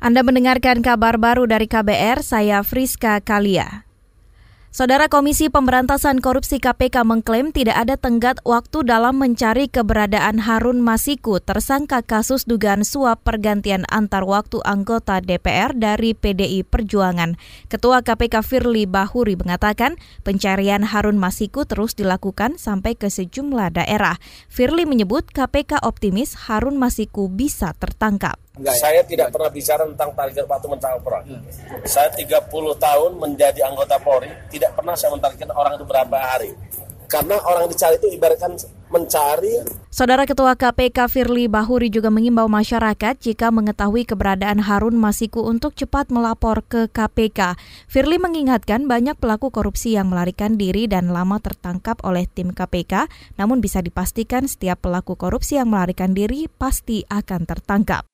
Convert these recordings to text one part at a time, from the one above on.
Anda mendengarkan kabar baru dari KBR, saya Friska Kalia. Saudara Komisi Pemberantasan Korupsi KPK mengklaim tidak ada tenggat waktu dalam mencari keberadaan Harun Masiku, tersangka kasus dugaan suap pergantian antar waktu anggota DPR dari PDI Perjuangan. Ketua KPK Firly Bahuri mengatakan pencarian Harun Masiku terus dilakukan sampai ke sejumlah daerah. Firly menyebut KPK optimis Harun Masiku bisa tertangkap. Enggak, ya? saya tidak pernah bicara tentang target waktu mencapai Polri. Hmm. Saya 30 tahun menjadi anggota Polri, tidak pernah saya mentargetkan orang itu berapa hari. Karena orang dicari itu ibaratkan mencari. Saudara Ketua KPK Firly Bahuri juga mengimbau masyarakat jika mengetahui keberadaan Harun Masiku untuk cepat melapor ke KPK. Firly mengingatkan banyak pelaku korupsi yang melarikan diri dan lama tertangkap oleh tim KPK, namun bisa dipastikan setiap pelaku korupsi yang melarikan diri pasti akan tertangkap.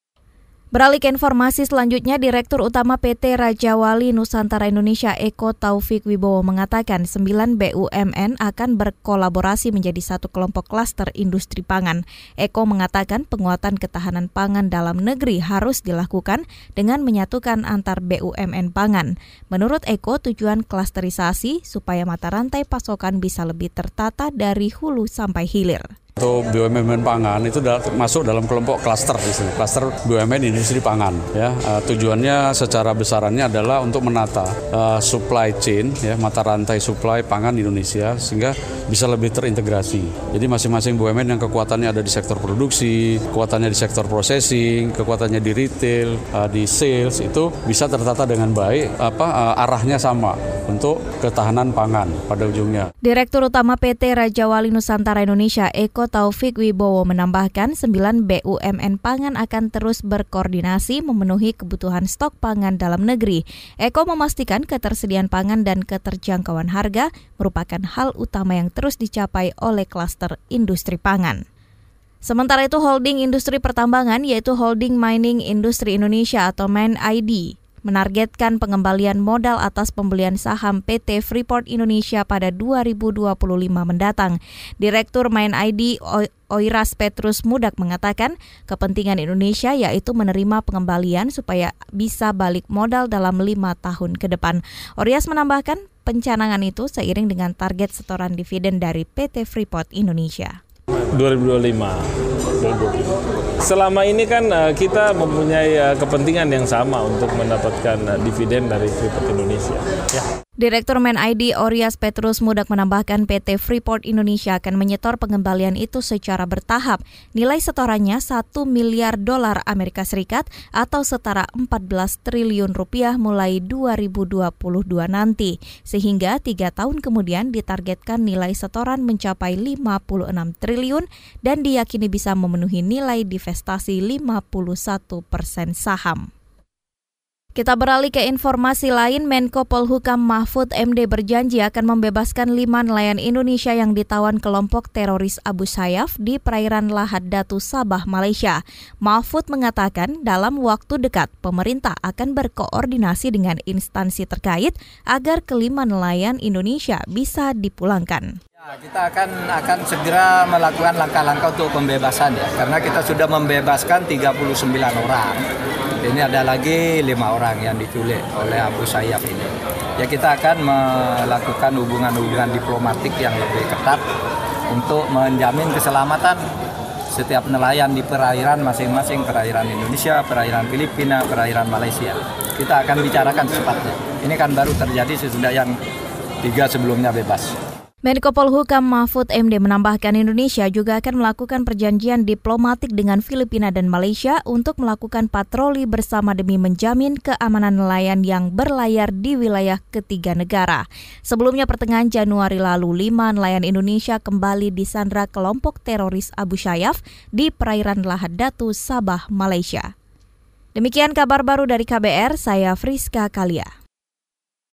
Beralih ke informasi selanjutnya, Direktur Utama PT Raja Wali Nusantara Indonesia Eko Taufik Wibowo mengatakan 9 BUMN akan berkolaborasi menjadi satu kelompok klaster industri pangan. Eko mengatakan penguatan ketahanan pangan dalam negeri harus dilakukan dengan menyatukan antar BUMN pangan. Menurut Eko, tujuan klasterisasi supaya mata rantai pasokan bisa lebih tertata dari hulu sampai hilir. Untuk BUMN pangan itu masuk dalam kelompok klaster di sini, klaster BUMN industri pangan. Ya, uh, tujuannya secara besarannya adalah untuk menata uh, supply chain, ya, mata rantai supply pangan Indonesia sehingga bisa lebih terintegrasi. Jadi masing-masing BUMN yang kekuatannya ada di sektor produksi, kekuatannya di sektor processing, kekuatannya di retail, uh, di sales itu bisa tertata dengan baik, apa uh, arahnya sama untuk ketahanan pangan pada ujungnya. Direktur Utama PT Raja Wali Nusantara Indonesia Eko Taufik Wibowo menambahkan 9 BUMN pangan akan terus berkoordinasi memenuhi kebutuhan stok pangan dalam negeri. Eko memastikan ketersediaan pangan dan keterjangkauan harga merupakan hal utama yang terus dicapai oleh klaster industri pangan. Sementara itu holding industri pertambangan yaitu Holding Mining Industri Indonesia atau MIND ID menargetkan pengembalian modal atas pembelian saham PT Freeport Indonesia pada 2025 mendatang. Direktur Main ID Oiras Petrus Mudak mengatakan kepentingan Indonesia yaitu menerima pengembalian supaya bisa balik modal dalam lima tahun ke depan. Orias menambahkan pencanangan itu seiring dengan target setoran dividen dari PT Freeport Indonesia. 2025 Selama ini kan uh, kita mempunyai uh, kepentingan yang sama untuk mendapatkan uh, dividen dari Freeport Indonesia. Ya. Direktur Men ID Orias Petrus Mudak menambahkan PT Freeport Indonesia akan menyetor pengembalian itu secara bertahap. Nilai setorannya 1 miliar dolar Amerika Serikat atau setara 14 triliun rupiah mulai 2022 nanti. Sehingga tiga tahun kemudian ditargetkan nilai setoran mencapai 56 triliun dan diyakini bisa memenuhi nilai divestasi 51 persen saham. Kita beralih ke informasi lain, Menko Polhukam Mahfud MD berjanji akan membebaskan lima nelayan Indonesia yang ditawan kelompok teroris Abu Sayyaf di perairan Lahad Datu Sabah, Malaysia. Mahfud mengatakan dalam waktu dekat pemerintah akan berkoordinasi dengan instansi terkait agar kelima nelayan Indonesia bisa dipulangkan. Ya, kita akan akan segera melakukan langkah-langkah untuk pembebasan ya, karena kita sudah membebaskan 39 orang ini ada lagi lima orang yang diculik oleh Abu Sayyaf ini. Ya kita akan melakukan hubungan-hubungan diplomatik yang lebih ketat untuk menjamin keselamatan setiap nelayan di perairan masing-masing perairan Indonesia, perairan Filipina, perairan Malaysia. Kita akan bicarakan secepatnya. Ini kan baru terjadi sesudah yang tiga sebelumnya bebas. Menko Polhukam Mahfud MD menambahkan Indonesia juga akan melakukan perjanjian diplomatik dengan Filipina dan Malaysia untuk melakukan patroli bersama demi menjamin keamanan nelayan yang berlayar di wilayah ketiga negara. Sebelumnya pertengahan Januari lalu, lima nelayan Indonesia kembali disandra kelompok teroris Abu Sayyaf di perairan Lahad Datu, Sabah, Malaysia. Demikian kabar baru dari KBR, saya Friska Kalia.